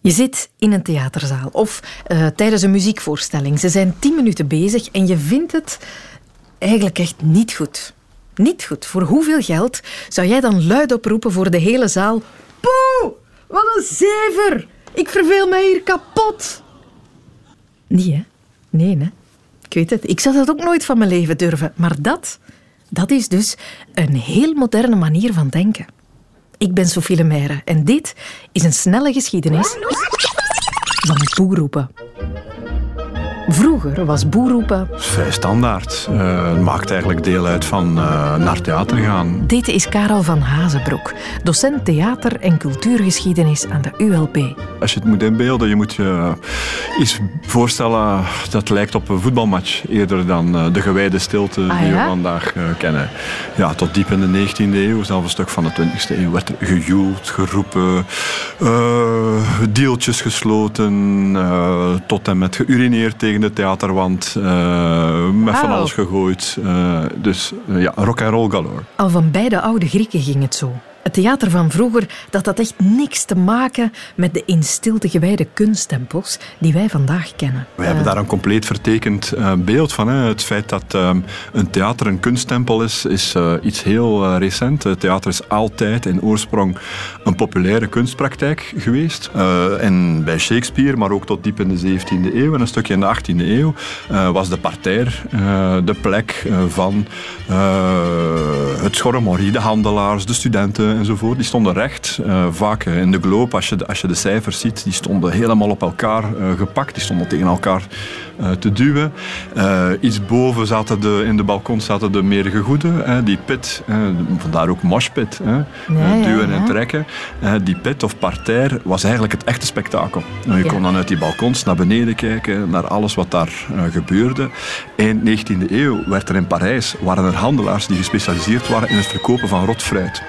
Je zit in een theaterzaal of uh, tijdens een muziekvoorstelling. Ze zijn tien minuten bezig en je vindt het eigenlijk echt niet goed. Niet goed. Voor hoeveel geld zou jij dan luid oproepen voor de hele zaal? Poeh, wat een zever! Ik verveel mij hier kapot. Niet, hè? Nee, hè? Ik weet het. Ik zou dat ook nooit van mijn leven durven. Maar dat, dat is dus een heel moderne manier van denken. Ik ben Sophie Lemaire en dit is een snelle geschiedenis van het boerroepen. Vroeger was boerroepen... Vrij standaard. Uh, maakt eigenlijk deel uit van uh, naar theater gaan. Dit is Karel van Hazenbroek, docent theater- en cultuurgeschiedenis aan de ULB. Als je het moet inbeelden, je moet je iets voorstellen dat lijkt op een voetbalmatch eerder dan uh, de gewijde stilte ah, die we vandaag kennen. Ja, tot diep in de 19e eeuw, zelfs een stuk van de 20e eeuw, werd er gejoeld, geroepen, deeltjes gesloten, tot en met geurineerd tegen de theaterwand, uh, met van alles gegooid. Uh, dus uh, ja, rock and roll galore. Al van beide oude Grieken ging het zo. Het theater van vroeger dat had echt niks te maken met de in stilte gewijde kunsttempels die wij vandaag kennen. We hebben daar een compleet vertekend uh, beeld van. Hè. Het feit dat um, een theater een kunsttempel is, is uh, iets heel recent. Het theater is altijd in oorsprong een populaire kunstpraktijk geweest. en bij Shakespeare, maar ook tot diep in de 17e eeuw en een stukje in de 18e eeuw, was de parterre de plek van het schorremorie, de handelaars, de studenten enzovoort. Die stonden recht. Uh, vaak in de globe, als je als je de cijfers ziet, die stonden helemaal op elkaar gepakt. Die stonden tegen elkaar te duwen. iets boven zaten de, in de balkon zaten de meer gegoeden. die pit, vandaar ook moshpit. Nee, duwen ja, ja. en trekken. die pit of parterre was eigenlijk het echte spektakel. je kon dan uit die balkons naar beneden kijken, naar alles wat daar gebeurde. Eind 19e eeuw werd er in Parijs, waren er handelaars die gespecialiseerd waren in het verkopen van rot fruit.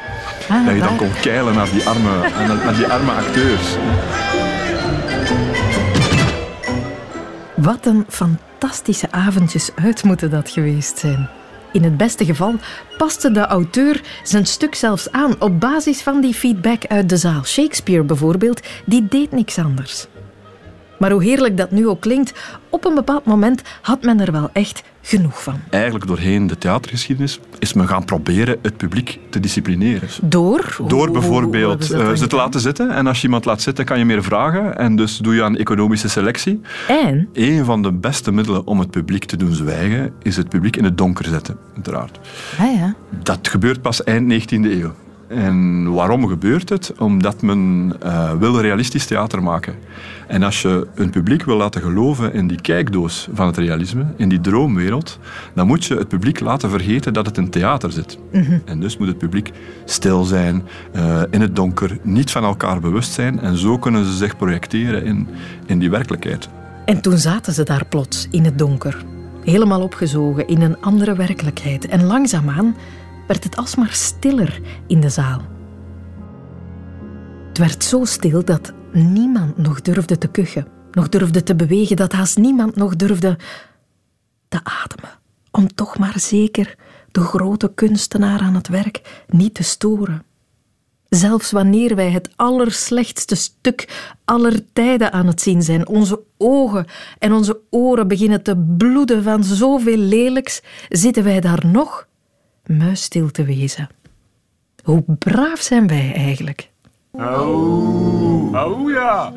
Ah, dat je dan kon keilen naar die arme, naar die arme acteurs. Wat een fantastische avondjes uit moeten dat geweest zijn. In het beste geval paste de auteur zijn stuk zelfs aan op basis van die feedback uit de zaal. Shakespeare bijvoorbeeld, die deed niks anders. Maar hoe heerlijk dat nu ook klinkt, op een bepaald moment had men er wel echt genoeg van. Eigenlijk doorheen de theatergeschiedenis is men gaan proberen het publiek te disciplineren. Door? Door bijvoorbeeld uh, ze te laten zitten. En als je iemand laat zitten, kan je meer vragen. En dus doe je aan economische selectie. En? Een van de beste middelen om het publiek te doen zwijgen, is het publiek in het donker zetten, uiteraard. Ah, ja. Dat gebeurt pas eind 19e eeuw. En waarom gebeurt het? Omdat men uh, wil realistisch theater maken. En als je een publiek wil laten geloven in die kijkdoos van het realisme, in die droomwereld, dan moet je het publiek laten vergeten dat het in theater zit. Mm -hmm. En dus moet het publiek stil zijn, uh, in het donker, niet van elkaar bewust zijn. En zo kunnen ze zich projecteren in, in die werkelijkheid. En toen zaten ze daar plots, in het donker. Helemaal opgezogen in een andere werkelijkheid. En langzaamaan werd het alsmaar stiller in de zaal. Het werd zo stil dat niemand nog durfde te kuchen, nog durfde te bewegen, dat haast niemand nog durfde te ademen, om toch maar zeker de grote kunstenaar aan het werk niet te storen. Zelfs wanneer wij het allerslechtste stuk aller tijden aan het zien zijn, onze ogen en onze oren beginnen te bloeden van zoveel lelijks, zitten wij daar nog muisstil te wezen. Hoe braaf zijn wij eigenlijk? Oh, oh ja.